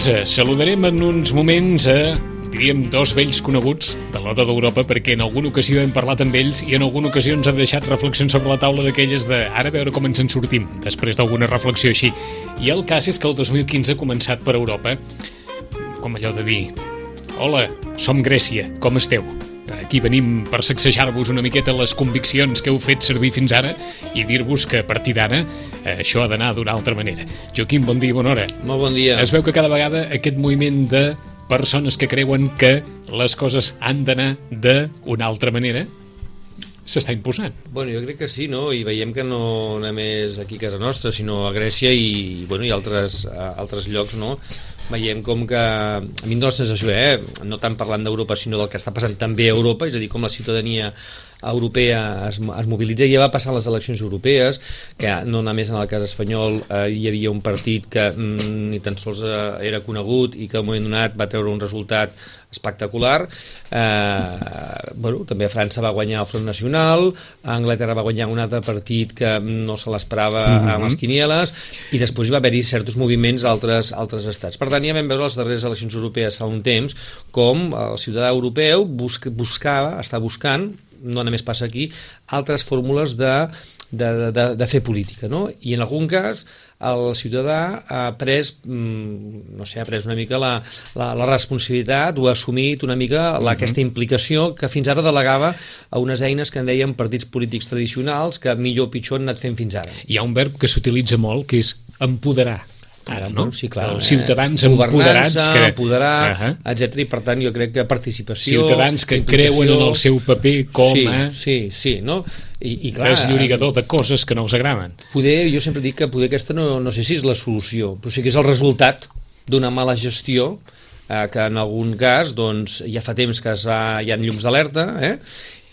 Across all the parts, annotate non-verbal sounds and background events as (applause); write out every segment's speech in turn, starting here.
quart d'onze. Saludarem en uns moments a, diríem, dos vells coneguts de l'hora d'Europa perquè en alguna ocasió hem parlat amb ells i en alguna ocasió ens han deixat reflexions sobre la taula d'aquelles de ara veure com ens en sortim, després d'alguna reflexió així. I el cas és que el 2015 ha començat per Europa com allò de dir Hola, som Grècia, com esteu? Aquí venim per sacsejar-vos una miqueta les conviccions que heu fet servir fins ara i dir-vos que a partir d'ara eh, això ha d'anar d'una altra manera. Joaquim, bon dia i bona hora. Molt bon dia. Es veu que cada vegada aquest moviment de persones que creuen que les coses han d'anar d'una altra manera s'està imposant. Bueno, jo crec que sí, no? I veiem que no només aquí a casa nostra, sinó a Grècia i, bueno, i altres, altres llocs, no? Veiem com que a mi em dóna la sensació, eh, no tant parlant d'Europa sinó del que està passant també a Europa, és a dir, com la ciutadania europea es, es mobilitza i ja va passar les eleccions europees que no només en el cas espanyol eh, hi havia un partit que mm, ni tan sols eh, era conegut i que al moment donat va treure un resultat espectacular. Eh, bueno, també a França va guanyar el Front Nacional, a Anglaterra va guanyar un altre partit que no se l'esperava mm -hmm. amb les quinieles, i després hi va haver-hi certs moviments a altres, altres estats. Per tant, ja vam veure les darreres eleccions europees fa un temps com el ciutadà europeu busca, buscava, està buscant, no només passa aquí, altres fórmules de, de, de, de fer política, no? I en algun cas el ciutadà ha pres, mm, no sé, ha pres una mica la, la, la responsabilitat o ha assumit una mica la, uh -huh. aquesta implicació que fins ara delegava a unes eines que en deien partits polítics tradicionals que millor o pitjor han anat fent fins ara. Hi ha un verb que s'utilitza molt que és empoderar. Ara, no? Sí, clar. Els ciutadans empoderats que... empoderar, uh -huh. etc. I per tant jo crec que participació... Ciutadans que creuen en el seu paper com sí, a... Sí, sí, no? I, i clar, desllorigador de coses que no els agraden. Poder, jo sempre dic que poder aquesta no, no sé si és la solució, però sí que és el resultat d'una mala gestió eh, que en algun cas doncs, ja fa temps que ha, hi ha llums d'alerta eh?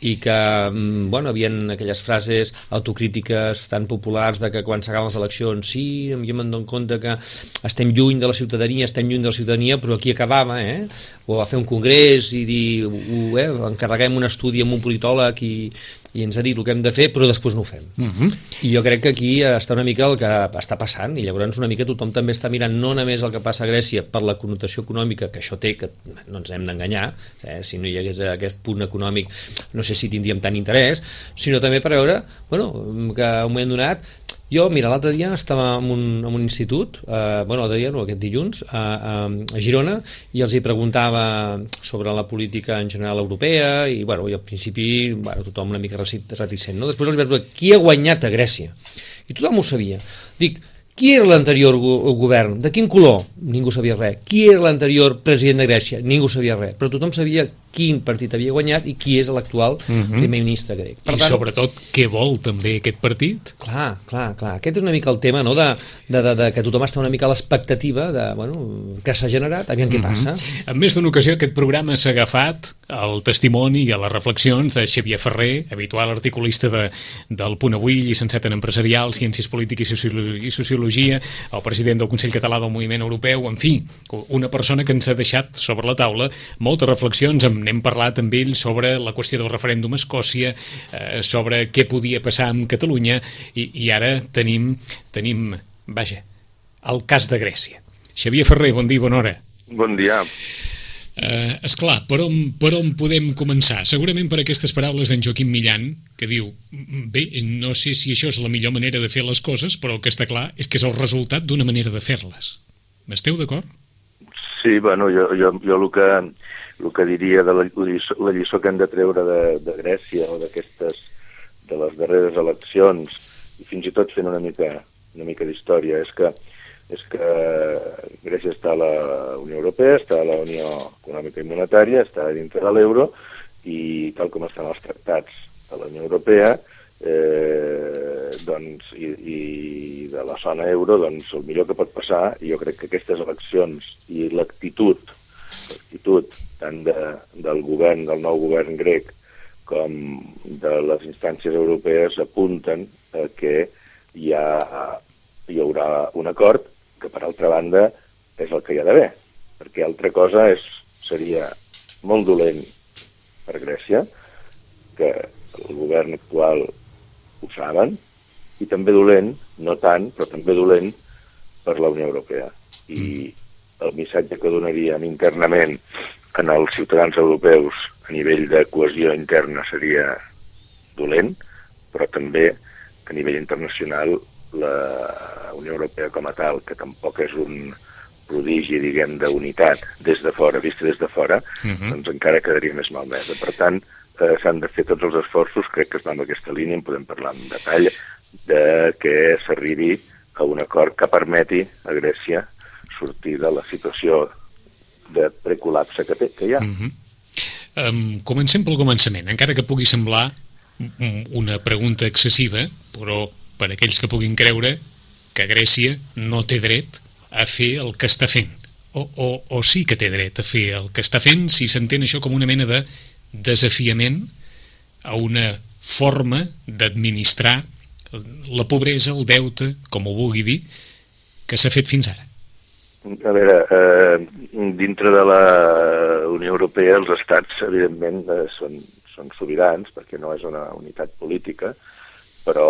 I que, mm, bueno, havien aquelles frases autocrítiques tan populars de que quan s'acaben les eleccions, sí, jo me'n dono compte que estem lluny de la ciutadania, estem lluny de la ciutadania, però aquí acabava, eh? O a fer un congrés i dir, eh, encarreguem un estudi amb un politòleg i, i ens ha dit el que hem de fer, però després no ho fem. Uh Mhm. -huh. I jo crec que aquí està una mica el que està passant, i llavors una mica tothom també està mirant no només el que passa a Grècia per la connotació econòmica que això té, que no ens hem d'enganyar, eh? si no hi hagués aquest punt econòmic no sé si tindríem tant interès, sinó també per veure bueno, que a un moment donat jo, mira, l'altre dia estava en un, en un institut, eh, bueno, l'altre dia no, aquest dilluns, a, a, Girona, i els hi preguntava sobre la política en general europea, i, bueno, i al principi, bueno, tothom una mica reticent, no? Després els vaig veure qui ha guanyat a Grècia, i tothom ho sabia. Dic, qui era l'anterior go govern? De quin color? Ningú sabia res. Qui era l'anterior president de Grècia? Ningú sabia res. Però tothom sabia quin partit havia guanyat i qui és l'actual uh -huh. primer ministre grec. Per I tant, sobretot, què vol també aquest partit? Clar, clar, clar. Aquest és una mica el tema, no?, de, de, de, de que tothom està una mica a l'expectativa de, bueno, que s'ha generat, aviam què passa. Uh -huh. En més d'una ocasió aquest programa s'ha agafat el testimoni i a les reflexions de Xavier Ferrer, habitual articulista de, del Punt Avui, llicenciat en Empresarial, Ciències Polítiques i Sociologia, el president del Consell Català del Moviment Europeu, en fi, una persona que ens ha deixat sobre la taula moltes reflexions amb n'hem parlat amb ell sobre la qüestió del referèndum a Escòcia, eh, sobre què podia passar amb Catalunya, i, i ara tenim, tenim, vaja, el cas de Grècia. Xavier Ferrer, bon dia, bona hora. Bon dia. Eh, esclar, per on, per on podem començar? Segurament per aquestes paraules d'en Joaquim Millan, que diu, bé, no sé si això és la millor manera de fer les coses, però el que està clar és que és el resultat d'una manera de fer-les. Esteu d'acord? Sí, bueno, jo, jo, jo el que el que diria de la, la lliçó que hem de treure de, de Grècia o d'aquestes de les darreres eleccions i fins i tot fent una mica una mica d'història és que és que Grècia està a la Unió Europea, està a la Unió Econòmica i Monetària, està dintre de l'euro i tal com estan els tractats de la Unió Europea eh, doncs, i, i de la zona euro, doncs el millor que pot passar, jo crec que aquestes eleccions i l'actitud l'actitud tant de, del govern, del nou govern grec, com de les instàncies europees apunten a que hi, ha, hi haurà un acord que, per altra banda, és el que hi ha d'haver, perquè altra cosa és, seria molt dolent per Grècia, que el govern actual ho saben, i també dolent, no tant, però també dolent per la Unió Europea. I, el missatge que donaríem internament en els ciutadans europeus a nivell de cohesió interna seria dolent, però també a nivell internacional la Unió Europea com a tal, que tampoc és un prodigi, diguem, d'unitat des de fora, vista des de fora, uh -huh. doncs encara quedaria més malmesa. Per tant, eh, s'han de fer tots els esforços, crec que es va en aquesta línia, en podem parlar en detall, de que s'arribi a un acord que permeti a Grècia sortir de la situació de precol·lapse que, té, que hi ha. Uh -huh. um, comencem pel començament, encara que pugui semblar una pregunta excessiva, però per aquells que puguin creure que Grècia no té dret a fer el que està fent. O, o, o sí que té dret a fer el que està fent si s'entén això com una mena de desafiament a una forma d'administrar la pobresa, el deute, com ho vulgui dir, que s'ha fet fins ara? A veure, eh, dintre de la Unió Europea els estats, evidentment, eh, són, són sobirans, perquè no és una unitat política, però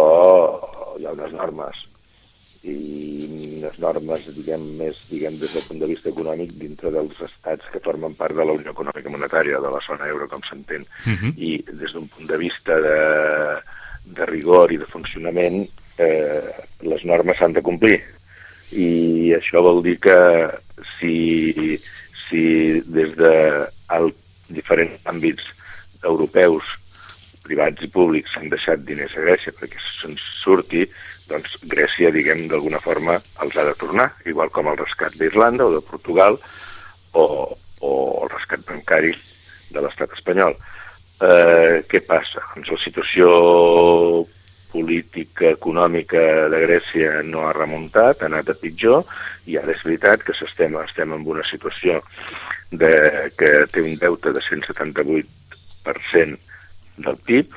hi ha unes normes i unes normes, diguem, més diguem, des del punt de vista econòmic dintre dels estats que formen part de la Unió Econòmica Monetària, de la zona euro, com s'entén. Uh mhm. -huh. I des d'un punt de vista de, de rigor i de funcionament, eh, les normes s'han de complir. I això vol dir que si, si des de el, diferents àmbits europeus, privats i públics, s'han deixat diners a Grècia perquè se'n surti, doncs Grècia, diguem, d'alguna forma els ha de tornar, igual com el rescat d'Irlanda o de Portugal o, o el rescat bancari de l'estat espanyol. Eh, què passa? Doncs la situació política, econòmica de Grècia no ha remuntat, ha anat a pitjor, i ara és veritat que estem, estem en una situació de, que té un deute de 178% del PIB,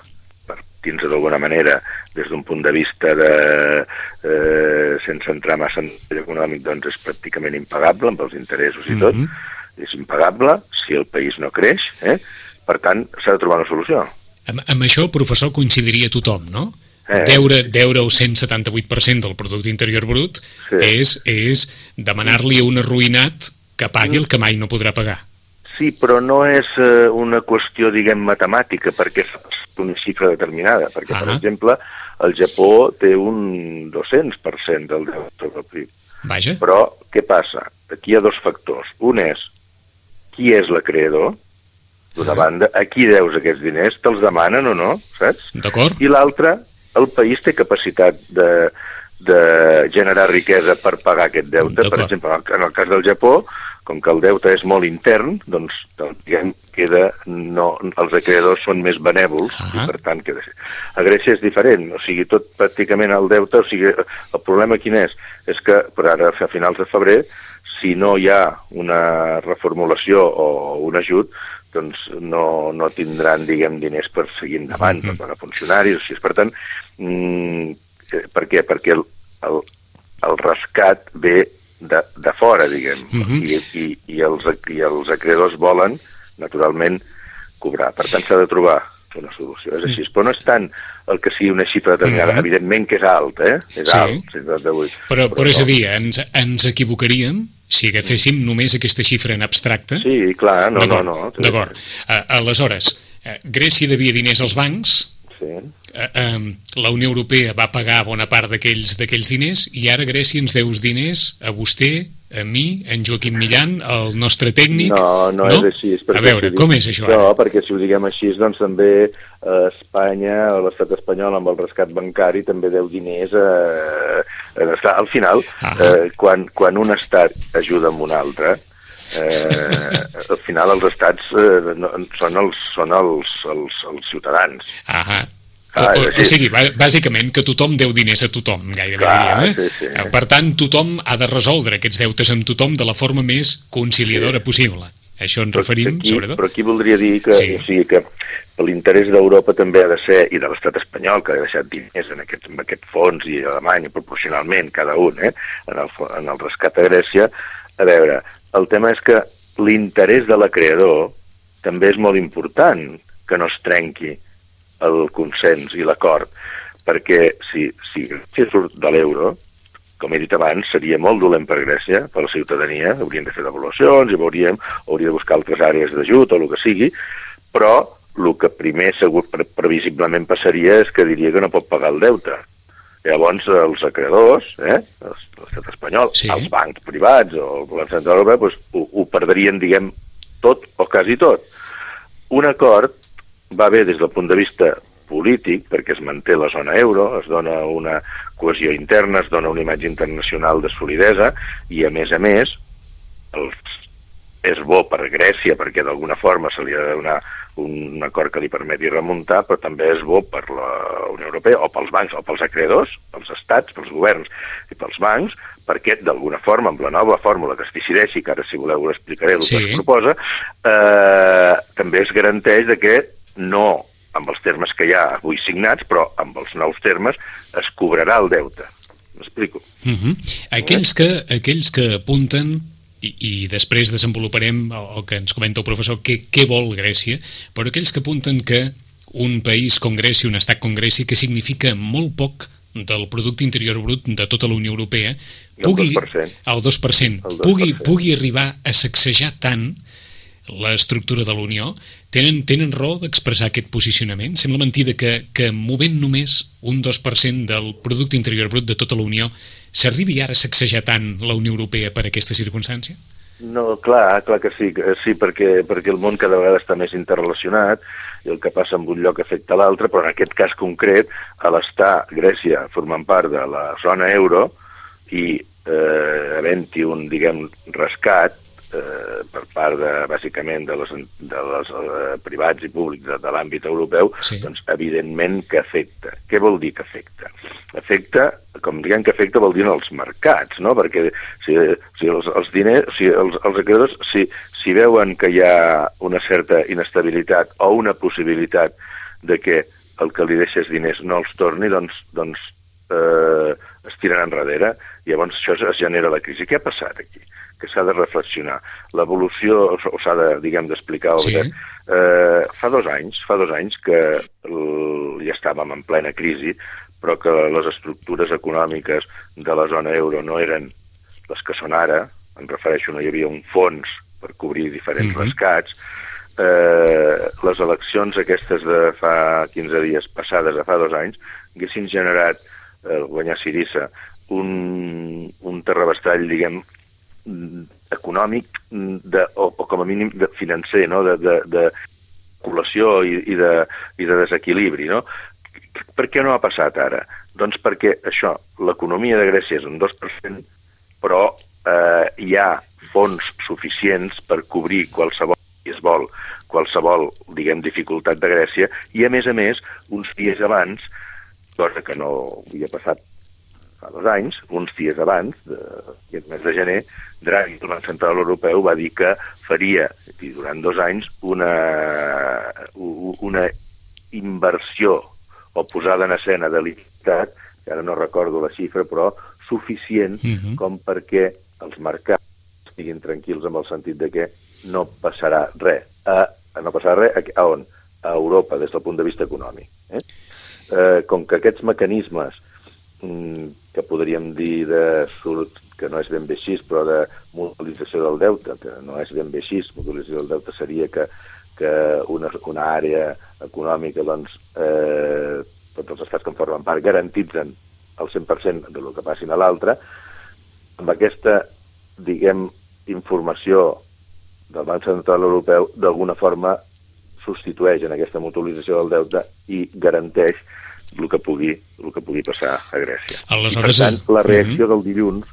per dir-nos d'alguna manera, des d'un punt de vista de, eh, sense entrar massa en el econòmic, doncs és pràcticament impagable amb els interessos i tot, mm -hmm. és impagable si el país no creix, eh? Per tant, s'ha de trobar una solució. Amb, amb això, professor, coincidiria tothom, no? Eh. Deure, deure el 178% del producte interior brut sí. és, és demanar-li a un arruïnat que pagui el que mai no podrà pagar. Sí, però no és eh, una qüestió, diguem, matemàtica, perquè és una xifra determinada. Perquè, -huh. per exemple, el Japó té un 200% del deute del PIB. Vaja. Però què passa? Aquí hi ha dos factors. Un és qui és l'acreedor, D'una banda, a qui deus aquests diners? Te'ls demanen o no, saps? D'acord. I l'altra, el país té capacitat de, de generar riquesa per pagar aquest deute. Per exemple, en el cas del Japó, com que el deute és molt intern, doncs, diguem, queda, no, els acreedors són més benèvols, uh -huh. i per tant queda... A Grècia és diferent, o sigui, tot pràcticament el deute, o sigui, el problema quin és? És que, per ara, a finals de febrer, si no hi ha una reformulació o un ajut, doncs no, no tindran, diguem, diners per seguir endavant, mm -hmm. per pagar funcionaris, o sigui, per tant, mm, eh, per què? Perquè el, el, el rescat ve de, de fora, diguem, mm -hmm. I, i, i, els, i els acreedors volen, naturalment, cobrar. Per tant, s'ha de trobar una solució. És així, mm. però no és tant el que sigui una xifra determinada. Mm -hmm. Evidentment que és alt, eh? És sí. alt, 178. Però, però, però és a dir, ens, ens equivocaríem si agaféssim només aquesta xifra en abstracte... Sí, clar, no, no, no. D'acord. Aleshores, uh, Grècia devia diners als bancs, sí. uh, la Unió Europea va pagar bona part d'aquells diners i ara Grècia ens deus diners a vostè, a mi, en Joaquim Millan, el nostre tècnic... No, no, no? és així. És a veure, si com és això ara? No, perquè si ho diguem així, doncs també eh, Espanya, l'estat espanyol, amb el rescat bancari, també deu diners a, estar, al final, ah eh, quan, quan un estat ajuda amb un altre, eh, al final els estats eh, no, són, els, són els, els, els ciutadans. Ah Ah, o, o, o sigui, bàsicament que tothom deu diners a tothom, gairebé Clar, diríem. Eh? Sí, sí. Eh, per tant, tothom ha de resoldre aquests deutes amb tothom de la forma més conciliadora sí. possible. això ens referim, aquí, sobretot. Però aquí voldria dir que, sí. o sigui, que l'interès d'Europa també ha de ser, i de l'estat espanyol, que ha deixat diners en aquest, en aquest fons, i Alemanya proporcionalment, cada un, eh, en, el, en el rescat a Grècia, a veure, el tema és que l'interès de l'acreador també és molt important que no es trenqui el consens i l'acord, perquè si, si Grècia surt de l'euro, com he dit abans, seria molt dolent per Grècia, per la ciutadania, haurien de fer devaluacions i veuríem, hauria de buscar altres àrees d'ajut o el que sigui, però el que primer segur pre previsiblement passaria és que diria que no pot pagar el deute. Llavors, els acreedors, eh, l'estat espanyol, sí. els bancs privats o el govern central europeu, doncs, ho, ho perdrien, diguem, tot o quasi tot. Un acord va bé des del punt de vista polític, perquè es manté la zona euro, es dona una cohesió interna, es dona una imatge internacional de solidesa, i a més a més, els, és bo per Grècia, perquè d'alguna forma se li ha de donar un acord que li permeti remuntar, però també és bo per la Unió Europea, o pels bancs, o pels acreedors, pels estats, pels governs i pels bancs, perquè d'alguna forma, amb la nova fórmula que es decideixi, que ara si voleu ho explicaré el sí. que es proposa, eh, també es garanteix de que no amb els termes que hi ha avui signats, però amb els nous termes es cobrarà el deute. M'explico? Uh mhm. -huh. aquells, que, aquells que apunten i, i després desenvoluparem el, el que ens comenta el professor, què, què vol Grècia, però aquells que apunten que un país com Grècia, un estat com Grècia, que significa molt poc del producte interior brut de tota la Unió Europea, pugui, el 2%, el 2%, el 2%. Pugui, pugui arribar a sacsejar tant l'estructura de l'Unió, tenen, tenen raó d'expressar aquest posicionament? Sembla mentida que, que movent només un 2% del producte interior brut de tota la Unió s'arribi ara a sacsejar tant la Unió Europea per aquesta circumstància? No, clar, clar que sí, sí perquè, perquè el món cada vegada està més interrelacionat i el que passa en un lloc afecta l'altre, però en aquest cas concret, a l'estar Grècia formant part de la zona euro i eh, havent-hi un, diguem, rescat, eh, per part, de, bàsicament, de les, de les eh, privats i públics de, de l'àmbit europeu, sí. doncs evidentment que afecta. Què vol dir que afecta? Afecta, com diguem que afecta, vol dir en els mercats, no? Perquè si, si els, els diners, si els, els acreedors, si, si veuen que hi ha una certa inestabilitat o una possibilitat de que el que li deixes diners no els torni, doncs, doncs eh, es tiren enrere. Llavors això es genera la crisi. Què ha passat aquí? que s'ha de reflexionar. L'evolució, o s'ha de, diguem, d'explicar, sí. eh, fa dos anys, fa dos anys que ja estàvem en plena crisi, però que les estructures econòmiques de la zona euro no eren les que són ara, em refereixo, no hi havia un fons per cobrir diferents mm -hmm. rescats, eh, les eleccions aquestes de fa 15 dies passades, a fa dos anys, haguessin generat, eh, guanyar Sirissa, un, un terrabastall, diguem, econòmic de, o, o com a mínim de financer, no? de, de, de col·lació i, i, de, i de desequilibri. No? Per què no ha passat ara? Doncs perquè això, l'economia de Grècia és un 2%, però eh, hi ha fons suficients per cobrir qualsevol, si es vol, qualsevol, diguem, dificultat de Grècia, i a més a més, uns dies abans, cosa que no havia passat fa dos anys, uns dies abans, de, el mes de gener, Draghi, el Banc Central Europeu, va dir que faria, i durant dos anys, una, una inversió o posada en escena de liquiditat, que ara no recordo la xifra, però suficient uh mhm. -huh. com perquè els mercats estiguin tranquils amb el sentit de que no passarà res. A, no passarà res a, a on? A Europa, des del punt de vista econòmic. Eh? Eh, com que aquests mecanismes mm, que podríem dir de surt, que no és ben bé així, però de mobilització del deute, que no és ben bé així, mobilització del deute seria que, que una, una àrea econòmica, doncs, eh, tots els estats que en formen part garantitzen el 100% de lo que passin a l'altre, amb aquesta, diguem, informació del Banc Central Europeu, d'alguna forma substitueix en aquesta mutualització del deute i garanteix el que pugui, el que pugui passar a Grècia. Aleshores, I, per tant, la reacció mm -hmm. del dilluns,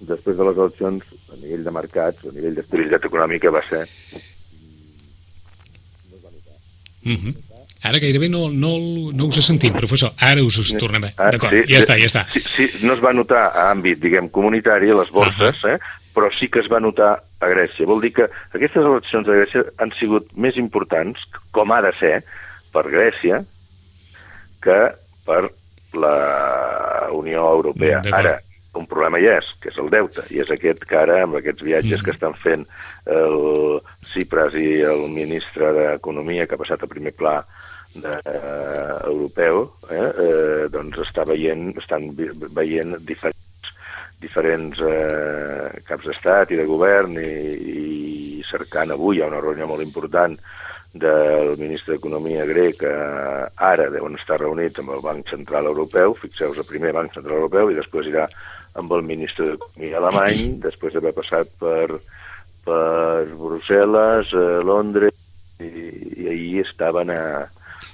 després de les eleccions, a nivell de mercats, a nivell d'estabilitat econòmica, va ser... Mm -hmm. Ara gairebé no, no, no us sentim, professor. Ara us, us tornem. Ah, D'acord, sí, ja sí, està, ja està. Sí, sí, no es va notar a àmbit, diguem, comunitari, a les borses, uh -huh. eh? però sí que es va notar a Grècia. Vol dir que aquestes eleccions a Grècia han sigut més importants, com ha de ser, per Grècia, que per la Unió Europea. Ara, un problema hi és, que és el deute, i és aquest que ara, amb aquests viatges mm. que estan fent el Cipras i el ministre d'Economia, que ha passat a primer pla de, uh, europeu, eh, eh, doncs està veient, estan veient diferents diferents eh, caps d'estat i de govern i, i cercant avui, hi ha una reunió molt important del ministre d'Economia grec, eh, ara deuen estar reunits amb el Banc Central Europeu, fixeu-vos, el primer Banc Central Europeu, i després irà amb el ministre d'Economia alemany, després d'haver passat per, per Brussel·les, eh, Londres, i, i ahir estaven a,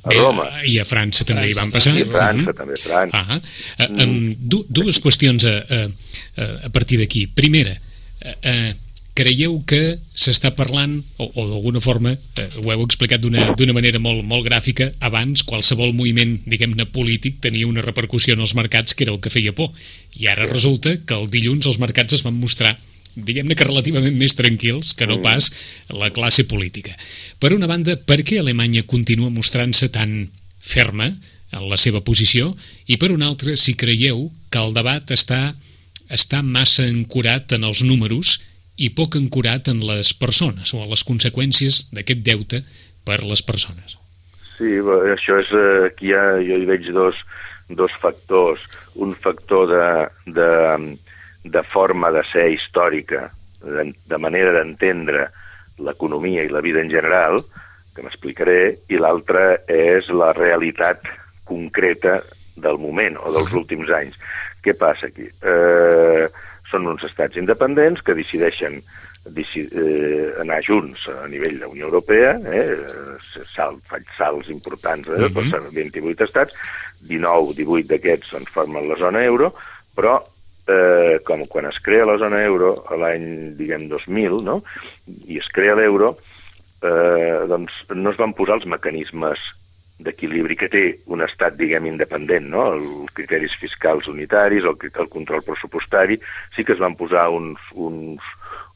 a Roma. I a França també França, hi van passar. Sí, a França, mm -hmm. també a França. Ah uh, um, du dues qüestions a, a, a partir d'aquí. Primera, uh, uh, creieu que s'està parlant, o, o d'alguna forma, eh, ho heu explicat d'una manera molt, molt gràfica, abans qualsevol moviment, diguem-ne, polític tenia una repercussió en els mercats que era el que feia por. I ara resulta que el dilluns els mercats es van mostrar diguem-ne que relativament més tranquils que no mm. pas la classe política. Per una banda, per què Alemanya continua mostrant-se tan ferma en la seva posició? I per una altra, si creieu que el debat està, està massa ancorat en els números i poc ancorat en les persones o en les conseqüències d'aquest deute per les persones. Sí, això és, eh, aquí ha, jo hi veig dos, dos factors. Un factor de, de, de forma de ser històrica, de, de manera d'entendre l'economia i la vida en general, que m'explicaré, i l'altra és la realitat concreta del moment o dels últims anys. Què passa aquí? Eh, són uns estats independents que decideixen eh, anar junts a nivell de la Unió Europea, eh, salt, faig salts importants, eh, uh -huh. 28 estats, 19, 18 d'aquests en formen la zona euro, però eh, com quan es crea la zona euro l'any, diguem, 2000, no? i es crea l'euro, eh, doncs no es van posar els mecanismes d'equilibri que té un estat, diguem, independent, no? els criteris fiscals unitaris, el, el control pressupostari, sí que es van posar uns, uns,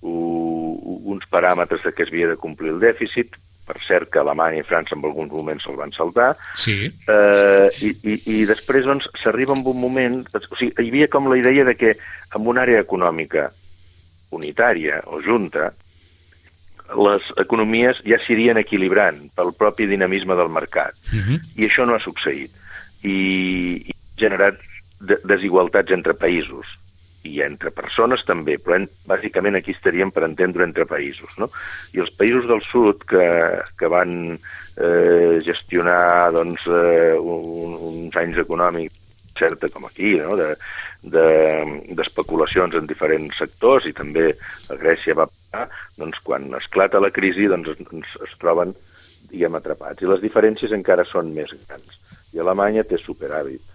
uns paràmetres de què es havia de complir el dèficit, per cert que Alemanya i França en alguns moments se'l van saltar, sí. eh, i, i, i després doncs, s'arriba en un moment... O sigui, hi havia com la idea de que en una àrea econòmica unitària o junta, les economies ja s'irien equilibrant pel propi dinamisme del mercat. Uh mhm. -huh. I això no ha succeït. I, i ha generat de desigualtats entre països i entre persones també, però en, bàsicament aquí estaríem per entendre entre països. No? I els països del sud que, que van eh, gestionar doncs, eh, un, uns anys econòmics certa com aquí, no? de, d'especulacions de, en diferents sectors i també a Grècia va passar, doncs quan esclata la crisi doncs es, es troben diguem, atrapats. I les diferències encara són més grans. I Alemanya té superàvit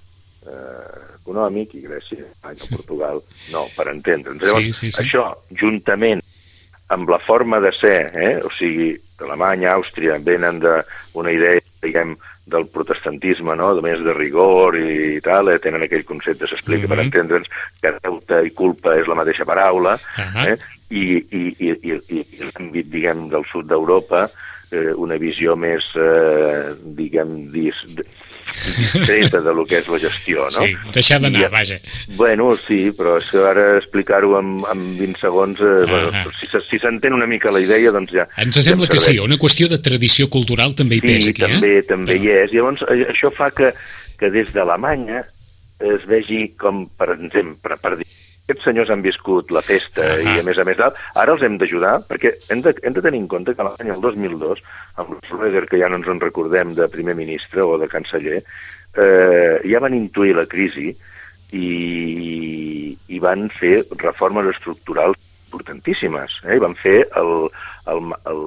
eh, econòmic i Grècia, Espanya, sí. Portugal, no, per entendre'ns. Llavors, sí, sí, sí. això, juntament amb la forma de ser, eh, o sigui, Alemanya, Àustria, venen d'una idea, diguem, del protestantisme, no?, de més de rigor i tal, eh? tenen aquell concepte, s'explica mm -hmm. per mhm. entendre'ns, que deute i culpa és la mateixa paraula, uh -huh. eh? i, i, i, i, i l'àmbit, diguem, del sud d'Europa, eh, una visió més, eh, diguem, dis, discreta de lo que és la gestió, no? Sí, deixar d'anar, vaja. Bueno, sí, però és que ara explicar-ho en, en 20 segons, eh, ah bueno, si, si s'entén una mica la idea, doncs ja... Ens sembla ja que sí, una qüestió de tradició cultural també hi sí, pesa aquí, també, eh? també també hi és. Llavors, eh, això fa que, que des d'Alemanya es vegi com, per exemple, per dir aquests senyors han viscut la festa uh -huh. i a més a més dalt, ara els hem d'ajudar perquè hem de, hem de tenir en compte que l'any el 2002, amb Schröder, que ja no ens en recordem de primer ministre o de canceller, eh, ja van intuir la crisi i, i van fer reformes estructurals importantíssimes. Eh? I van fer el, el, el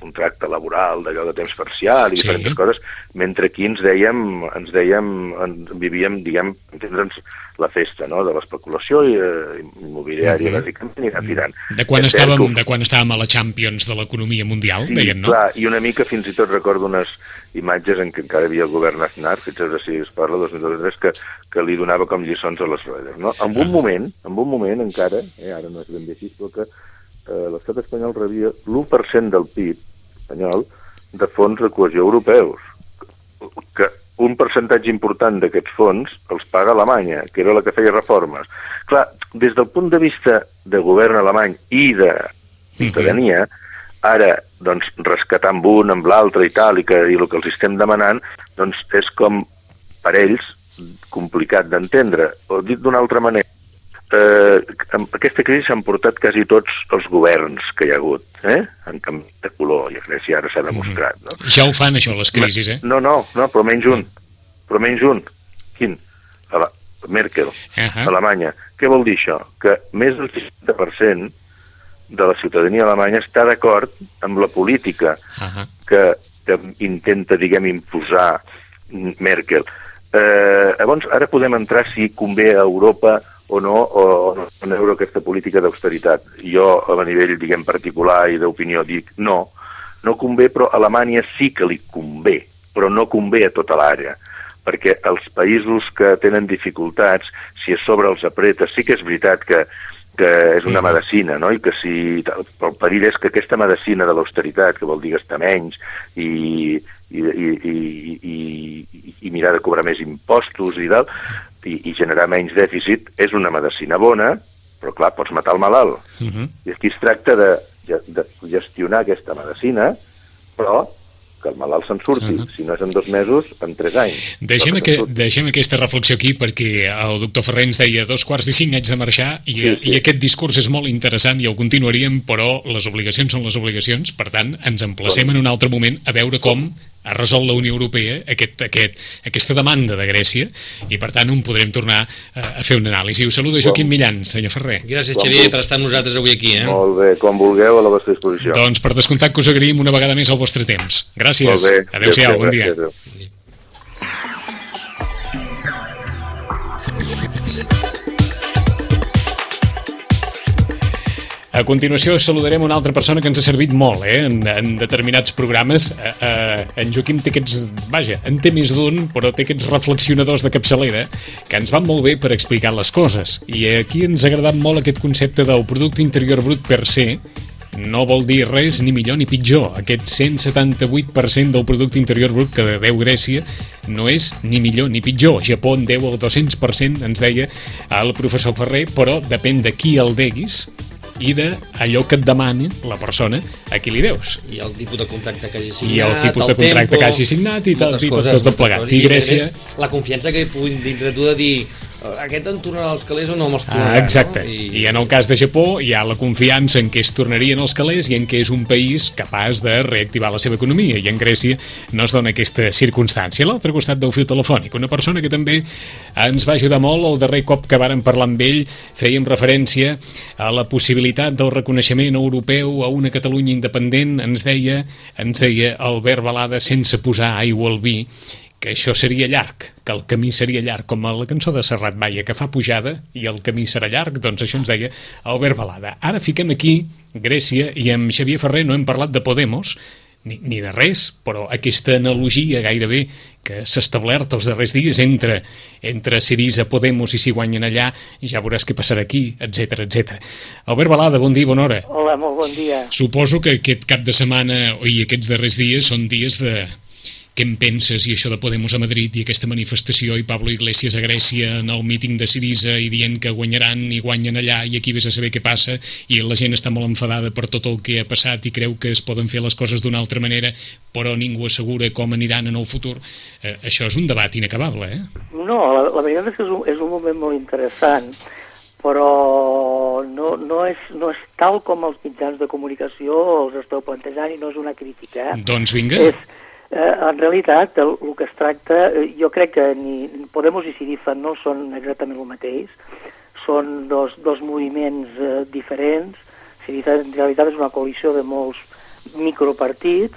contracte laboral d'allò de temps parcial i sí. diferents coses, mentre aquí ens dèiem, ens dèiem, en, vivíem, diguem, entendre'ns la festa, no?, de l'especulació eh, immobiliària, mm -hmm. bàsicament, i anar tirant. De quan, estàvem, que... de quan estàvem a la Champions de l'economia mundial, sí, deien, no? clar, i una mica fins i tot recordo unes imatges en què encara hi havia el govern Aznar, fixeu si es parla, 2003, que, que li donava com lliçons a les rodes, no? En un ah. moment, en un moment encara, eh, ara no és ben bé així, però que eh, l'estat espanyol rebia l'1% del PIB espanyol de fons de cohesió europeus, que un percentatge important d'aquests fons els paga Alemanya, que era la que feia reformes. Clar, des del punt de vista de govern alemany i de ciutadania, ara, doncs, rescatar amb un, amb l'altre i tal, i, que, i el que els estem demanant, doncs és com, per ells, complicat d'entendre. O dit d'una altra manera, eh, aquesta crisi s'han portat quasi tots els governs que hi ha hagut, eh? en canvi de color, i a Grècia ara s'ha demostrat. No? Ja ho fan, això, les crisis, eh? No, no, no, però menys un. Però menys un. Quin? A la... Merkel, uh -huh. Alemanya. Què vol dir això? Que més del 60% de la ciutadania alemanya està d'acord amb la política uh -huh. que, que intenta, diguem, imposar Merkel. Eh, llavors, ara podem entrar si convé a Europa o no, o, no veure aquesta política d'austeritat. Jo, a nivell, diguem, particular i d'opinió, dic no, no convé, però a Alemanya sí que li convé, però no convé a tota l'àrea perquè els països que tenen dificultats, si a sobre els apreta, sí que és veritat que, que és una medicina, no? i que si... El perill és que aquesta medicina de l'austeritat, que vol dir gastar menys i, i, i, i, i, i mirar de cobrar més impostos i tal, i, i generar menys dèficit, és una medicina bona, però clar, pots matar el malalt. Uh -huh. I aquí es tracta de, de gestionar aquesta medicina, però que el malalt se'n surti. Uh -huh. Si no és en dos mesos, en tres anys. Deixem, que, deixem aquesta reflexió aquí perquè el doctor Ferrer ens deia dos quarts i cinc anys de marxar i, sí, sí. i aquest discurs és molt interessant i el continuaríem, però les obligacions són les obligacions, per tant, ens emplacem en un altre moment a veure com ha resolt la Unió Europea aquest, aquest, aquesta demanda de Grècia i per tant on podrem tornar a, a fer una anàlisi. Us saluda Joaquim Millan, senyor Ferrer. Gràcies Xavier per estar amb nosaltres avui aquí. Eh? Molt bé, quan vulgueu a la vostra disposició. Doncs per descomptat que us agraïm una vegada més el vostre temps. Gràcies. Adéu-siau, bon dia. Adéu. A continuació saludarem una altra persona que ens ha servit molt eh, en, en determinats programes. Eh, eh, en Joaquim té aquests, vaja, en té més d'un, però té aquests reflexionadors de capçalera que ens van molt bé per explicar les coses. I aquí ens ha agradat molt aquest concepte del producte interior brut per se, no vol dir res ni millor ni pitjor. Aquest 178% del producte interior brut que deu Grècia no és ni millor ni pitjor. Japó en deu el 200%, ens deia el professor Ferrer, però depèn de qui el deguis i d'allò que et demani la persona a qui li deus. I el tipus de contracte que hagi signat, I el tipus el de contracte tempo, que hagi signat i, tal, i tot, tot, tot plegat. I, I Grècia... La confiança que puguin dintre tu de dir aquest en tornarà als calés o no me'ls tornarà. Ah, exacte. No? I... I en el cas de Japó hi ha la confiança en què es tornarien els calés i en què és un país capaç de reactivar la seva economia. I en Grècia no es dona aquesta circumstància. A l'altre costat del fil telefònic, una persona que també ens va ajudar molt el darrer cop que vàrem parlar amb ell, fèiem referència a la possibilitat del reconeixement europeu a una Catalunya independent, ens deia, ens deia Albert Balada sense posar aigua al vi, que això seria llarg, que el camí seria llarg, com a la cançó de Serrat Baia, que fa pujada i el camí serà llarg, doncs això ens deia Albert Balada. Ara fiquem aquí Grècia i amb Xavier Ferrer no hem parlat de Podemos, ni, ni de res, però aquesta analogia gairebé que s'ha establert els darrers dies entre, entre Sirisa, Podemos i si guanyen allà, ja veuràs què passarà aquí, etc etc. Albert Balada, bon dia, bona hora. Hola, molt bon dia. Suposo que aquest cap de setmana i aquests darrers dies són dies de, què en penses i això de Podemos a Madrid i aquesta manifestació i Pablo Iglesias a Grècia en el míting de Sirisa i dient que guanyaran i guanyen allà i aquí vés a saber què passa i la gent està molt enfadada per tot el que ha passat i creu que es poden fer les coses d'una altra manera però ningú assegura com aniran en el futur. Eh, això és un debat inacabable, eh? No, la, la veritat és que és un, és un moment molt interessant però no, no, és, no és tal com els mitjans de comunicació els esteu plantejant i no és una crítica. Eh? Doncs vinga. És, Eh, en realitat, el, el que es tracta, eh, jo crec que ni Podemos i Siriza no són exactament el mateix, són dos, dos moviments eh, diferents. Siriza en realitat és una coalició de molts micropartits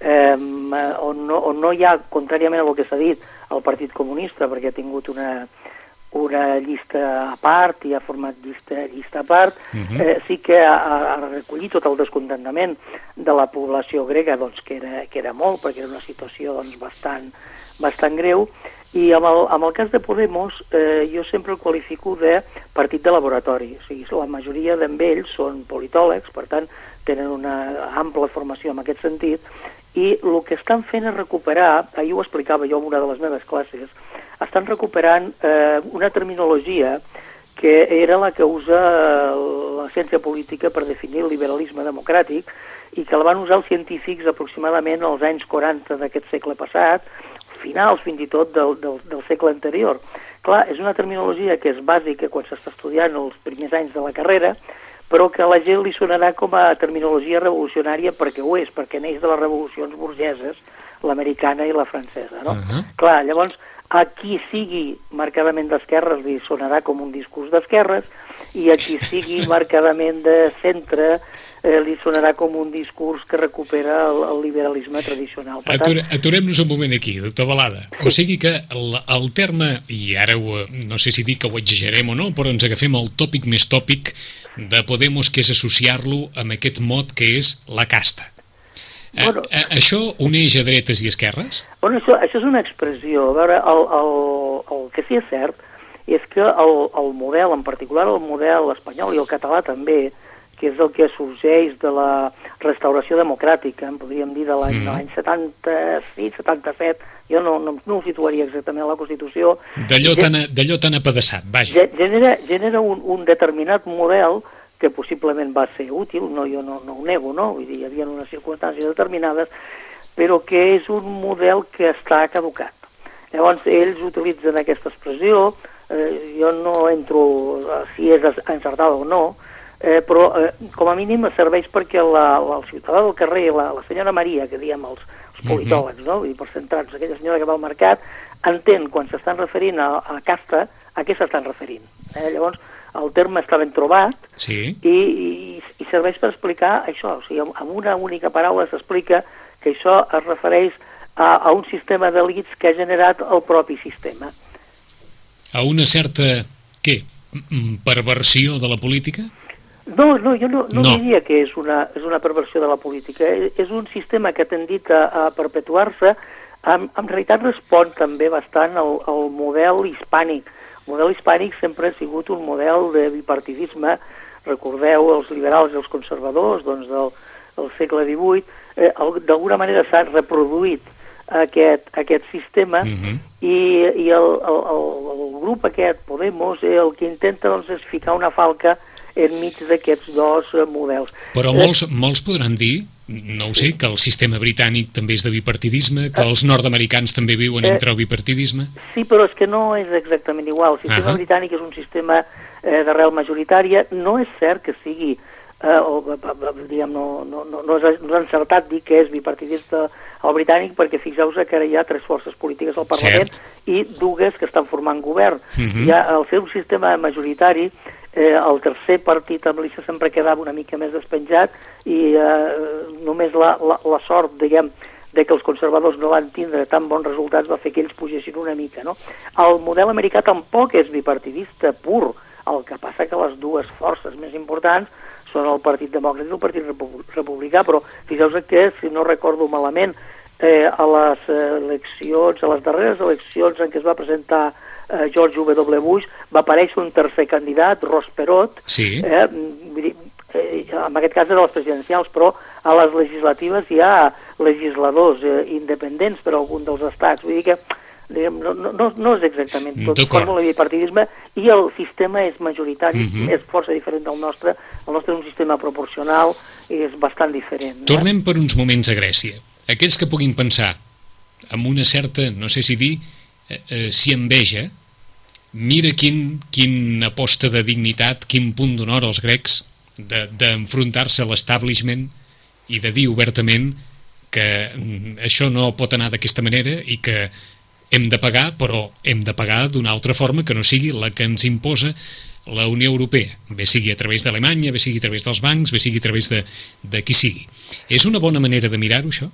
eh, on, no, on no hi ha, contràriament a el que s'ha dit, el Partit Comunista, perquè ha tingut una, una llista a part i ha format llista, llista a part, uh mhm. -huh. eh, sí que ha, ha recollit tot el descontentament de la població grega, doncs, que, era, que era molt, perquè era una situació doncs, bastant, bastant greu, i amb el, amb el cas de Podemos eh, jo sempre el qualifico de partit de laboratori, o sigui, la majoria d'ells són politòlegs, per tant, tenen una ampla formació en aquest sentit, i el que estan fent és recuperar, ahir ho explicava jo en una de les meves classes, estan recuperant eh, una terminologia que era la que usa eh, la ciència política per definir el liberalisme democràtic i que la van usar els científics aproximadament als anys 40 d'aquest segle passat, finals fins i tot del, del, del segle anterior, Clar, és una terminologia que és bàsica quan s'està estudiant els primers anys de la carrera, però que a la gent li sonarà com a terminologia revolucionària perquè ho és, perquè neix de les revolucions burgeses, l'americana i la francesa, no? Uh -huh. Clar, llavors, a qui sigui marcadament d'esquerres li sonarà com un discurs d'esquerres i a qui sigui (laughs) marcadament de centre eh, li sonarà com un discurs que recupera el, el liberalisme tradicional. Per Atur, Aturem-nos un moment aquí, doctor Balada. Sí. O sigui que el, el terme, i ara ho, no sé si dic que ho exagerem o no, però ens agafem el tòpic més tòpic de Podemos, que és associar-lo amb aquest mot que és la casta. Eh, bueno, a, a, això uneix a dretes i esquerres? Bueno, això, això és una expressió. A veure, el, el, el que sí és cert és que el, el model, en particular el model espanyol i el català també, que és el que sorgeix de la restauració democràtica, en podríem dir de l'any mm. 76, 77, jo no, no, no ho situaria exactament a la Constitució. D'allò tan, tan apedaçat, vaja. Genera, genera un, un determinat model que possiblement va ser útil, no, jo no, no ho nego, no? Vull dir, hi havia unes circumstàncies determinades, però que és un model que està caducat. Llavors, ells utilitzen aquesta expressió, eh, jo no entro si és encertada o no, eh, però eh, com a mínim serveix perquè la, la, el ciutadà del carrer, la, la senyora Maria, que diem els, els mhm. politòlegs, no? i per centrar-nos, aquella senyora que va al mercat, entén quan s'estan referint a, a casta a què s'estan referint. Eh? Llavors, el terme està ben trobat sí. i, i, i serveix per explicar això. O sigui, amb una única paraula s'explica que això es refereix a, a un sistema d'elits que ha generat el propi sistema. A una certa, què, perversió de la política? No, no, jo no, no, no. diria que és una, és una perversió de la política. És un sistema que ha tendit a, a perpetuar-se. En, en realitat respon també bastant al, al model hispànic. El model hispànic sempre ha sigut un model de bipartidisme. Recordeu els liberals i els conservadors doncs, del, del segle XVIII. Eh, D'alguna manera s'ha reproduït aquest, aquest sistema uh mhm. -huh. i, i el, el, el, el grup aquest, Podemos, eh, el que intenta doncs, és ficar una falca enmig d'aquests dos eh, models. Però molts, molts podran dir no ho sé, que el sistema britànic també és de bipartidisme, que els nord-americans també viuen eh, entre el bipartidisme? Sí, però és que no és exactament igual. El sistema uh -huh. britànic és un sistema eh, d'arrel majoritària. No és cert que sigui, eh, o, diguem, no, no, no, no, és, no és encertat dir que és bipartidista el britànic, perquè fixeu-vos que ara hi ha tres forces polítiques al Parlament Cert. i dues que estan formant govern. Uh -huh. Hi ha, al ser un sistema majoritari, eh, el tercer partit amb l'ICA sempre quedava una mica més despenjat i eh, només la, la, la sort, diguem, de que els conservadors no van tindre tan bons resultats va fer que ells pugessin una mica. No? El model americà tampoc és bipartidista pur, el que passa que les dues forces més importants són el Partit Demòcrata i el Partit Republicà, però fixeu-vos que, si no recordo malament, eh, a les eleccions, a les darreres eleccions en què es va presentar eh, George W. Bush, va aparèixer un tercer candidat, Ross Perot, sí. eh, eh, en aquest cas eren les presidencials, però a les legislatives hi ha legisladors eh, independents per algun dels estats. Vull dir que diguem, no, no, no és exactament tot fórmula i partidisme i el sistema és majoritari, uh mhm. -huh. és força diferent del nostre. El nostre és un sistema proporcional i és bastant diferent. No? Tornem per uns moments a Grècia. Aquells que puguin pensar amb una certa, no sé si dir, eh, eh, si enveja, mira quin, quin aposta de dignitat, quin punt d'honor als grecs d'enfrontar-se de, a l'establishment i de dir obertament que mm, això no pot anar d'aquesta manera i que hem de pagar, però hem de pagar d'una altra forma que no sigui la que ens imposa la Unió Europea, bé sigui a través d'Alemanya, bé sigui a través dels bancs, bé sigui a través de, de qui sigui. És una bona manera de mirar-ho, això?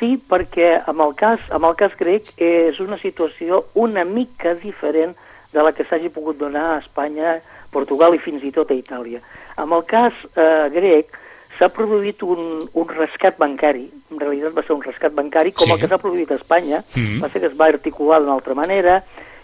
Sí, perquè amb el, cas, amb el cas grec és una situació una mica diferent de la que s'hagi pogut donar a Espanya, Portugal i fins i tot a Itàlia. Amb el cas eh, grec s'ha produït un, un rescat bancari, en realitat va ser un rescat bancari com sí. el que s'ha produït a Espanya, mm -hmm. va ser que es va articular d'una altra manera,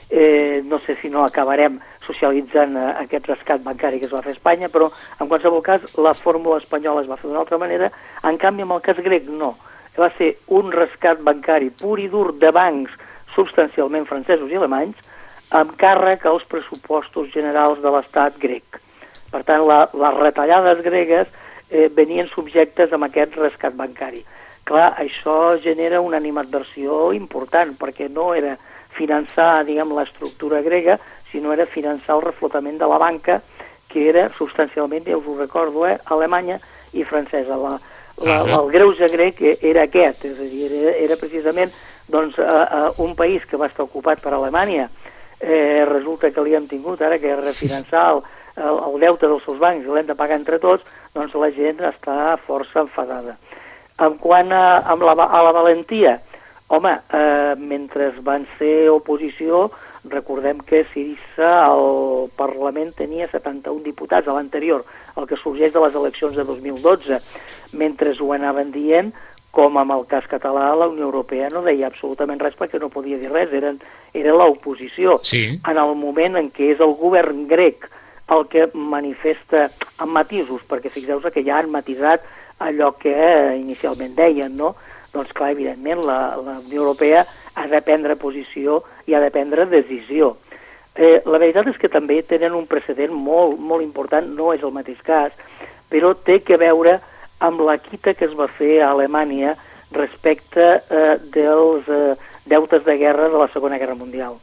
eh, no sé si no acabarem socialitzant eh, aquest rescat bancari que es va fer a Espanya, però en qualsevol cas la fórmula espanyola es va fer d'una altra manera, en canvi amb el cas grec no, va ser un rescat bancari pur i dur de bancs substancialment francesos i alemanys, amb càrrec als pressupostos generals de l'estat grec. Per tant, la, les retallades gregues eh, venien subjectes amb aquest rescat bancari. Clar, això genera una animadversió important, perquè no era finançar, diguem, l'estructura grega, sinó era finançar el reflotament de la banca, que era substancialment, ja us ho recordo, eh, alemanya i francesa. La, la, Ah. el greuge grec era aquest, és a dir, era, era precisament doncs, a, a un país que va estar ocupat per Alemanya, eh, resulta que li hem tingut ara que refinançar el, el, el deute dels seus bancs i l'hem de pagar entre tots, doncs la gent està força enfadada. En quant a, amb la, a la valentia, home, eh, mentre van ser oposició, recordem que Sirissa al Parlament tenia 71 diputats a l'anterior, el que sorgeix de les eleccions de 2012. Mentre ho anaven dient, com amb el cas català, la Unió Europea no deia absolutament res perquè no podia dir res, eren, era l'oposició. Sí. En el moment en què és el govern grec el que manifesta amb matisos, perquè fixeu-vos que ja han matisat allò que eh, inicialment deien, no? Doncs clar, evidentment, la, la Unió Europea ha de prendre posició i ha de prendre decisió. Eh, la veritat és que també tenen un precedent molt, molt important, no és el mateix cas, però té que veure amb la quita que es va fer a Alemanya respecte eh, dels eh, deutes de guerra de la Segona Guerra Mundial.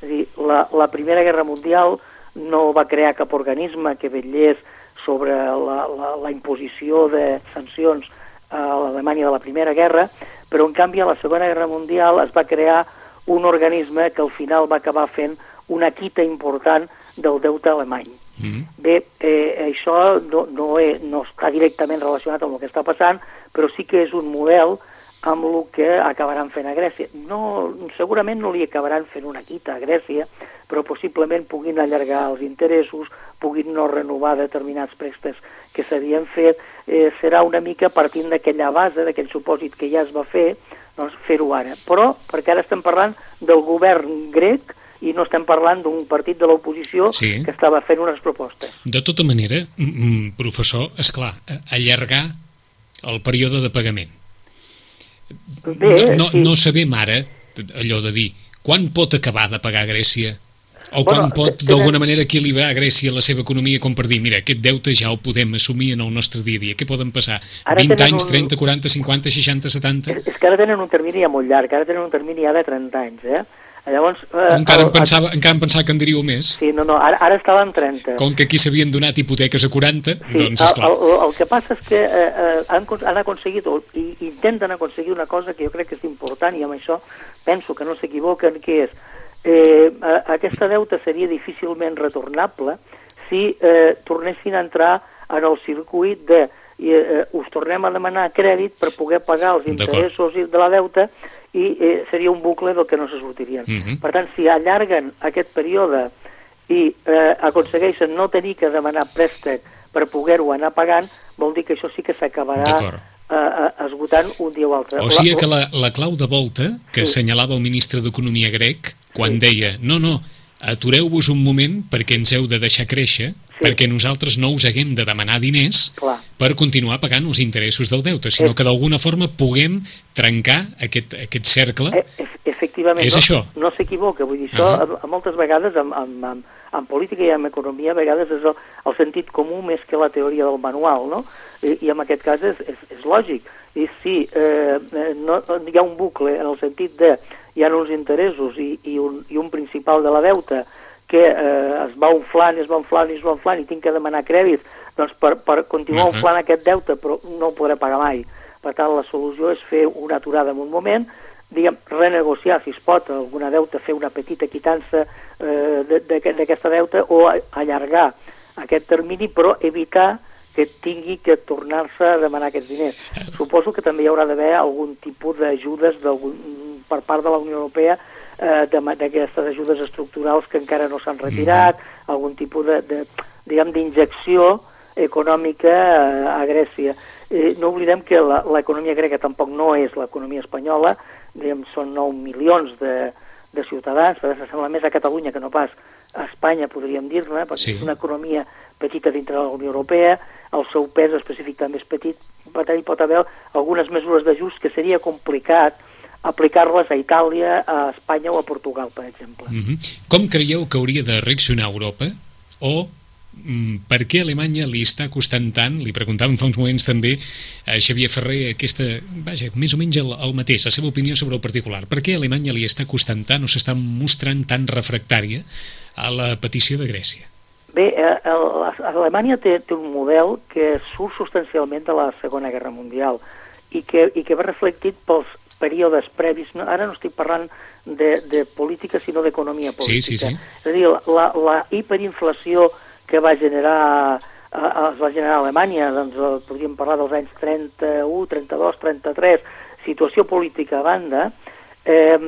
És dir, la, la Primera Guerra Mundial no va crear cap organisme que vetllés sobre la, la, la imposició de sancions a l'Alemanya de la Primera Guerra, però en canvi a la Segona Guerra Mundial es va crear un organisme que al final va acabar fent una quita important del deute alemany. Mm. Bé, eh, això no, no, és, no està directament relacionat amb el que està passant, però sí que és un model amb el que acabaran fent a Grècia. No, segurament no li acabaran fent una quita a Grècia, però possiblement puguin allargar els interessos, puguin no renovar determinats préstecs que s'havien fet, eh, serà una mica partint d'aquella base, d'aquell supòsit que ja es va fer, doncs fer-ho ara. Però, perquè ara estem parlant del govern grec i no estem parlant d'un partit de l'oposició Sí. que estava fent unes propostes. De tota manera, professor, és clar, allargar el període de pagament. Bé, no, no, sí. no sabem ara allò de dir quan pot acabar de pagar Grècia o Bueno, quan pot tenen- d'alguna manera equilibrar Grècia la seva economia com per dir, mira, aquest deute ja el podem assumir en el nostre dia a dia. Què poden passar? Ara 20 tenen anys, un- 30, 40, 50, 60, 70? És, és que ara tenen un termini ja molt llarg, ara tenen un termini ja de 30 anys, eh? Llavors... Eh, Encara, el- em pensava, encara em pensava que en diríeu més. Sí, no, no, ara, ara estava en 30. Com que aquí s'havien donat hipoteques a 40, Sí, doncs, el, esclar. el, el que passa és que eh, eh, han, han aconseguit, o i, intenten aconseguir una cosa que jo crec que és important, i amb això penso que no s'equivoquen, que és eh, aquesta deuta seria difícilment retornable si eh, tornessin a entrar en el circuit de i, eh, us tornem a demanar crèdit per poder pagar els interessos de la deuta i eh, seria un bucle del que no se sortirien. Mhm. Per tant, si allarguen aquest període i eh, aconsegueixen no tenir que demanar préstec per poder-ho anar pagant, vol dir que això sí que s'acabarà. Eh, eh, esgotant un dia o altre. O sigui que la, la clau de volta que Sí. assenyalava el ministre d'Economia grec quan deia no, no, atureu-vos un moment perquè ens heu de deixar créixer Sí. perquè nosaltres no us haguem de demanar diners Clar. per continuar pagant els interessos del deute, sinó Eh. que d'alguna forma puguem trencar aquest, aquest cercle. Ef- efectivament, És no, això. no s'equivoca, vull dir, això a, a moltes vegades en, en, en, en política i en economia a vegades és el, el sentit comú més que la teoria del manual, no? I, i en aquest cas és, és, és lògic. I sí, eh, eh, no, hi ha un bucle en el sentit de hi ha uns interessos i, i, un, i un principal de la deuta que eh, es va inflant, es va inflant i es va inflant i tinc que demanar crèdit doncs per, per continuar Ahà. inflant aquest deute però no ho podré pagar mai. Per tant, la solució és fer una aturada en un moment, diguem, renegociar, si es pot, alguna deuta, fer una petita quitança eh, de- de- d'aquesta deuta o allargar aquest termini, però evitar que tingui que tornar-se a demanar aquests diners. Suposo que també hi haurà d'haver algun tipus d'ajudes per part de la Unió Europea eh, d'aquestes ajudes estructurals que encara no s'han retirat, algun tipus de, de diguem, d'injecció econòmica eh, a Grècia. Eh, no oblidem que la- l'economia grega tampoc no és l'economia espanyola, diguem, són 9 milions de, de ciutadans, però s'assembla més a Catalunya que no pas a Espanya, podríem dir-ne, perquè Sí. és una economia petita dintre de la Unió Europea, el seu pes específic també és petit, per tant hi pot haver algunes mesures d'ajust que seria complicat aplicar-les a Itàlia, a Espanya o a Portugal, per exemple. Mhm. Com creieu que hauria de reaccionar Europa o mm, per què Alemanya li està costant tant, li preguntàvem fa uns moments també a Xavier Ferrer aquesta, vaja, més o menys el, el mateix, la seva opinió sobre el particular. Per què Alemanya li està costant tant o s'està mostrant tan refractària a la petició de Grècia? Bé, eh, el, Alemanya té, té un model que surt substancialment de la Segona Guerra Mundial i que, i que va reflectit pels períodes previs, no, ara no estic parlant de, de política, sinó d'economia política. Sí, sí, sí. És a dir, la, la hiperinflació que va generar eh, es va generar a Alemanya, doncs eh, podríem parlar dels anys 31, 32, 33, situació política a banda, eh,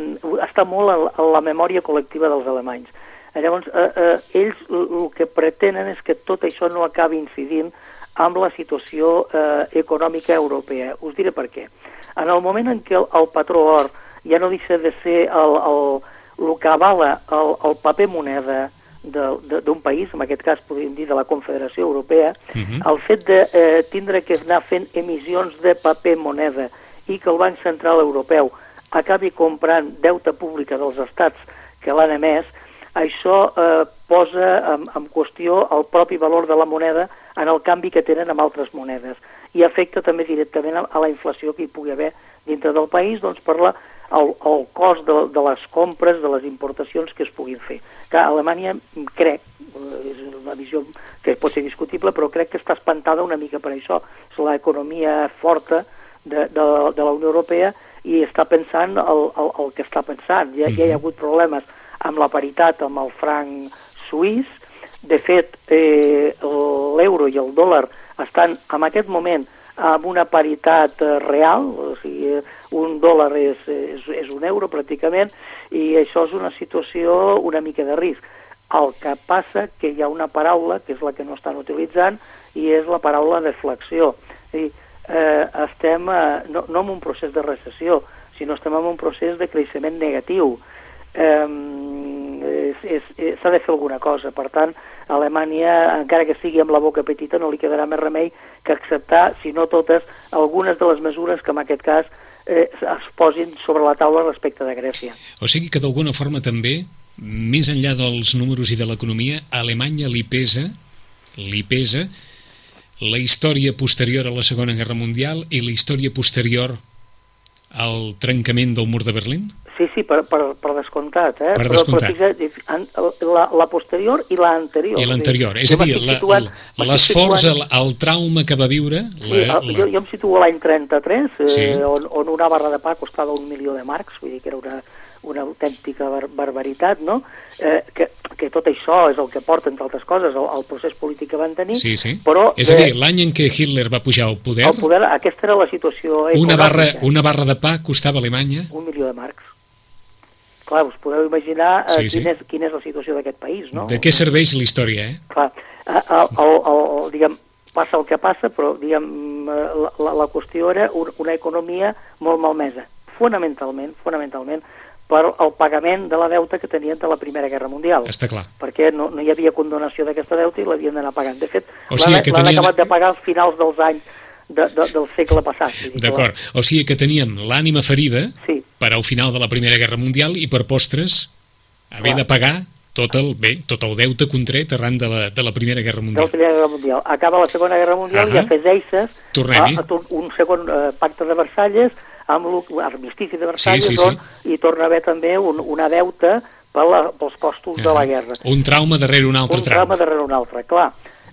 està molt a la memòria col·lectiva dels alemanys. Llavors, eh, eh, ells el que pretenen és que tot això no acabi incidint amb la situació eh, econòmica europea. Us diré per què. En el moment en què el, el patró or ja no deixa de ser el, el, el que avala el, el paper moneda d'un país, en aquest cas podríem dir de la Confederació Europea, uh mhm. -huh. el fet de eh, tindre que anar fent emissions de paper moneda i que el Banc Central Europeu acabi comprant deute pública dels estats que l'han emès, això eh, posa en, en qüestió el propi valor de la moneda en el canvi que tenen amb altres monedes i afecta també directament a, a la inflació que hi pugui haver dintre del país doncs, per la, el, el cost de, de les compres, de les importacions que es puguin fer. Que Alemanya, crec, eh, és una visió que pot ser discutible, però crec que està espantada una mica per això. És l'economia forta de, de, de la Unió Europea i està pensant el, el, el que està pensant. Ja, ja hi ha hagut problemes amb la paritat amb el franc suís. De fet, eh, l'euro i el dòlar estan en aquest moment amb una paritat eh, real, o sigui, un dòlar és, és, és un euro pràcticament, i això és una situació una mica de risc. El que passa que hi ha una paraula, que és la que no estan utilitzant, i és la paraula deflexió. És dir, eh, estem eh, no, no en un procés de recessió, sinó estem en un procés de creixement negatiu. Eh, s'ha de fer alguna cosa. Per tant, a Alemanya, encara que sigui amb la boca petita, no li quedarà més remei que acceptar, si no totes, algunes de les mesures que en aquest cas eh, es posin sobre la taula respecte de Grècia. O sigui que d'alguna forma també, més enllà dels números i de l'economia, a Alemanya li pesa, li pesa la història posterior a la Segona Guerra Mundial i la història posterior al trencament del mur de Berlín? Sí, sí, per, per, per descomptat. Eh? Per descomptat. Però, però la, la posterior i l'anterior. I l'anterior, és a dir, l'esforç, el, el trauma que va viure... Sí, la, la... Jo, jo em situo l'any 33, eh, sí. on, on una barra de pa costava un milió de marcs, vull dir que era una, una autèntica bar barbaritat, no? Eh, que, que tot això és el que porta, entre altres coses, el, el procés polític que van tenir, sí, sí. però... És a dir, l'any en què Hitler va pujar al poder... El poder, aquesta era la situació una barra, una barra de pa costava a Alemanya... Un milió de marcs. Clar, us podeu imaginar eh, sí, sí. Quina, és, quina és la situació d'aquest país, no? De què serveix la història, eh? Clar, el, el, el, el, diguem, passa el que passa, però diguem, eh, la, la, la qüestió era una economia molt malmesa, fonamentalment, fonamentalment, per el pagament de la deuta que tenien de la Primera Guerra Mundial. Està clar. Perquè no, no hi havia condonació d'aquesta deuta i l'havien d'anar pagant. De fet, o sigui l'han tenien... acabat de pagar als finals dels anys de, de, del segle passat. D'acord. O sigui que teníem l'ànima ferida sí. per al final de la Primera Guerra Mundial i per postres haver Clar. de pagar tot el, bé, tot el deute contret arran de la, de la Primera Guerra Mundial. De la Primera Guerra Mundial. Acaba la Segona Guerra Mundial uh -huh. i afegeixes a, a un segon uh, pacte de Versalles amb l'armistici de Versalles sí, sí, sí. i torna a haver també un, una deuta per la, pels costos uh -huh. de la guerra. Un trauma darrere un altre un trauma. Un trauma darrere un altre, clar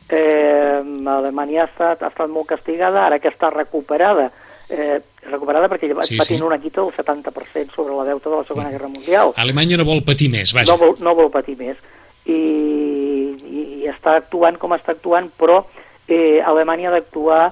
eh, Alemanya ha estat, ha estat molt castigada, ara que està recuperada, eh, recuperada perquè va sí, patir sí. una quita del 70% sobre la deuta de la Segona Guerra Mundial. Alemanya no vol patir més, vaja. No vol, no vol patir més. I, i, i està actuant com està actuant, però eh, Alemanya ha d'actuar,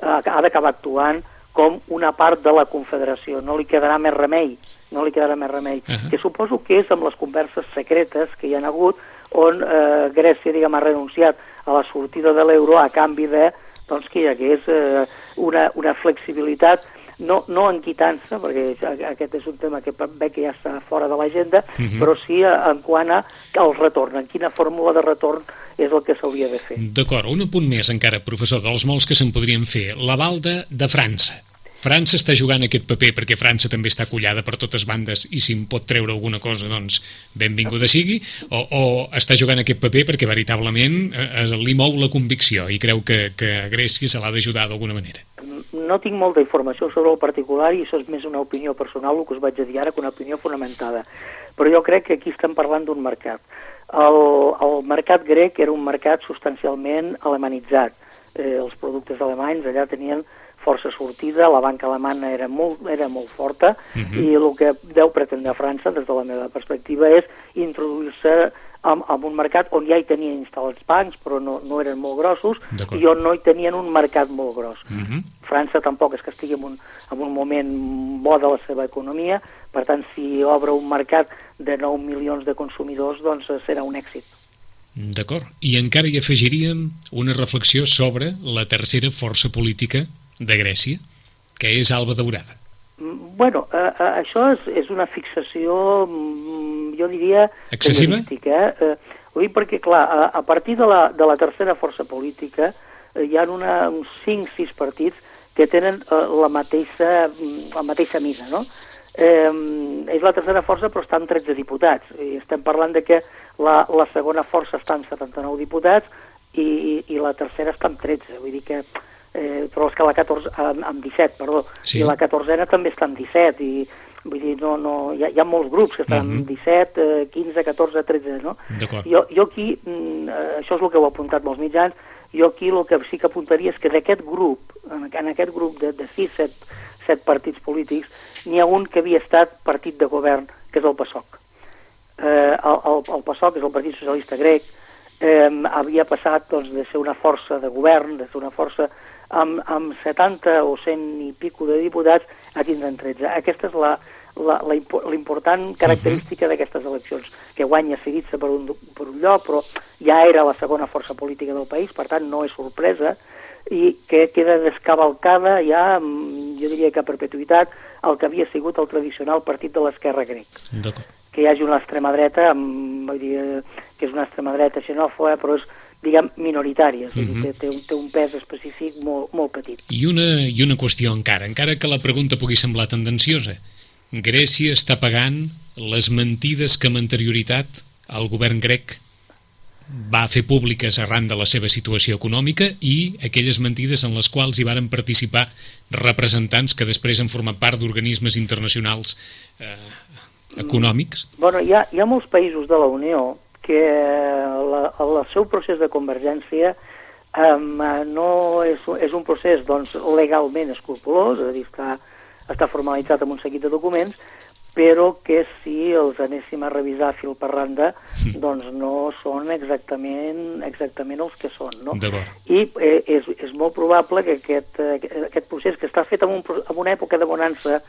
eh, ha d'acabar actuant com una part de la Confederació. No li quedarà més remei, no li quedarà més remei. Uh -huh. Que suposo que és amb les converses secretes que hi han hagut on eh, Grècia, diguem, ha renunciat a la sortida de l'euro a canvi de doncs, que hi hagués eh, una, una flexibilitat no, no en quitança, perquè aquest és un tema que ve que ja està fora de l'agenda, uh mhm. -huh. però sí en quant a el retorn, en quina fórmula de retorn és el que s'hauria de fer. D'acord, un punt més encara, professor, dels molts que se'n podrien fer. L'aval de, de França. França està jugant aquest paper perquè França també està collada per totes bandes i si em pot treure alguna cosa, doncs benvinguda sigui, o, o està jugant aquest paper perquè veritablement eh, eh li mou la convicció i creu que, que Grècia se l'ha d'ajudar d'alguna manera? No tinc molta informació sobre el particular i això és més una opinió personal, el que us vaig a dir ara, que una opinió fonamentada. Però jo crec que aquí estem parlant d'un mercat. El, el mercat grec era un mercat substancialment alemanitzat. Eh, els productes alemanys allà tenien força sortida, la banca alemana era molt, era molt forta uh mhm. -huh. i el que deu pretendre França, des de la meva perspectiva, és introduir-se en, en un mercat on ja hi tenien instal·lats bancs, però no, no eren molt grossos, i on no hi tenien un mercat molt gros. Uh mhm. -huh. França tampoc és que estigui en un, en un moment bo de la seva economia, per tant, si obre un mercat de 9 milions de consumidors, doncs serà un èxit. D'acord. I encara hi afegiríem una reflexió sobre la tercera força política de Grècia, que és Alba Daurada. Mm, bueno, eh, eh, això és, és una fixació, mm, jo diria... Excessiva? Eh? Eh, ho dic perquè, clar, a, a partir de la, de la tercera força política eh, hi ha una, uns 5-6 partits que tenen eh, la, mateixa, mm, la mateixa mida, no? Eh, és la tercera força però està amb 13 diputats. I estem parlant de que la, la segona força està amb 79 diputats i, i, i la tercera està amb 13. Vull dir que eh, però és que la 14, amb, amb 17, perdó, sí. i la 14 també està amb 17, i vull dir, no, no, hi, ha, hi ha molts grups que estan uh -huh. amb 17, eh, 15, 14, 13, no? Jo, jo aquí, mm, eh, això és el que heu apuntat molts mitjans, jo aquí el que sí que apuntaria és que d'aquest grup, en, en aquest grup de, de 6, 7, 7 partits polítics, n'hi ha un que havia estat partit de govern, que és el PASOK. Eh, el, el, el PASOK és el Partit Socialista Grec, eh, havia passat doncs, de ser una força de govern, de ser una força amb, amb 70 o 100 i pico de diputats a tindre'n 13. Aquesta és la, la, la, la important característica uh -huh. d'aquestes eleccions, que guanya Siritza per un, per un lloc, però ja era la segona força política del país, per tant no és sorpresa, i que queda descavalcada ja, jo diria que a perpetuïtat, el que havia sigut el tradicional partit de l'esquerra grec. Que hi hagi una extrema dreta, vull dir, que és una extrema dreta xenòfoba, però és diguem, minoritàries, uh -huh. té, té, un, té un pes específic molt, molt petit. I una, I una qüestió encara, encara que la pregunta pugui semblar tendenciosa. Grècia està pagant les mentides que amb anterioritat el govern grec va fer públiques arran de la seva situació econòmica i aquelles mentides en les quals hi varen participar representants que després han format part d'organismes internacionals eh, econòmics? Bueno, hi ha, hi ha molts països de la Unió que la, el seu procés de convergència um, no és, és un procés doncs, legalment escrupulós, és a dir, està, està formalitzat amb un seguit de documents, però que si els anéssim a revisar fil per randa, doncs no són exactament, exactament els que són. No? I eh, és, és molt probable que aquest, eh, aquest procés que està fet en, un, en una època de bonança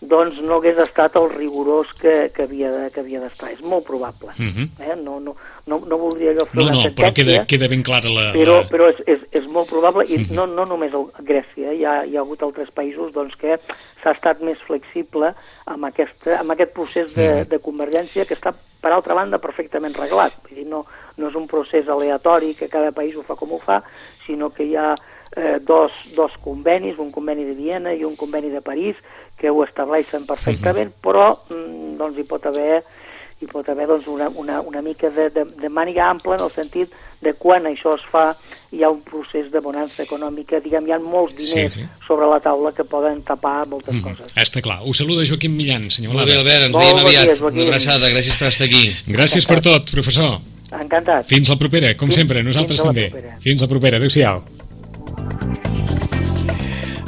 doncs no hagués estat el rigorós que, que havia de, que havia d'estar. És molt probable. Uh -huh. eh? no, no, no, no voldria jo fer no, una no, sentència, però queda, queda ben clara la... Però, la... però és, és, és molt probable, i uh -huh. no, no només a Grècia, hi ha, hi ha hagut altres països doncs, que s'ha estat més flexible amb, aquesta, amb aquest procés de, uh -huh. de convergència que està, per altra banda, perfectament reglat. Vull dir, no, no és un procés aleatori que cada país ho fa com ho fa, sinó que hi ha eh, dos, dos convenis, un conveni de Viena i un conveni de París, que ho estableixen perfectament, -huh. però mm, doncs hi pot haver hi pot haver doncs, una, una, una mica de, de, de màniga ampla en el sentit de quan això es fa hi ha un procés de bonança econòmica, diguem, hi ha molts diners sí, sí. sobre la taula que poden tapar moltes mm, coses. Està clar. Us saluda Joaquim Millan, senyor Molt bé, Albert, ens veiem aviat. Una abraçada, gràcies per estar aquí. Gràcies Encantat. per tot, professor. Encantat. Fins la propera, com fins, sempre, nosaltres fins també. Propera. Fins la propera, adéu-siau.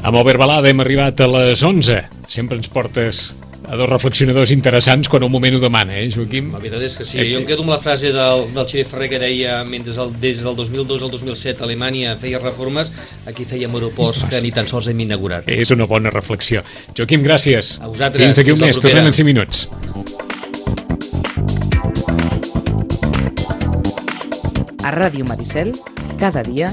Amb Albert Balada hem arribat a les 11. Sempre ens portes a dos reflexionadors interessants quan un moment ho demana, eh, Joaquim? La veritat és que sí. Aquí. Jo em quedo amb la frase del, del Xavier Ferrer que deia mentre el, des del 2002 al 2007 Alemanya feia reformes, aquí fèiem aeroports que ni tan sols hem inaugurat. És una bona reflexió. Joaquim, gràcies. A vosaltres. Fins d'aquí un mes. Tornem en 5 minuts. A Ràdio Maricel, cada dia,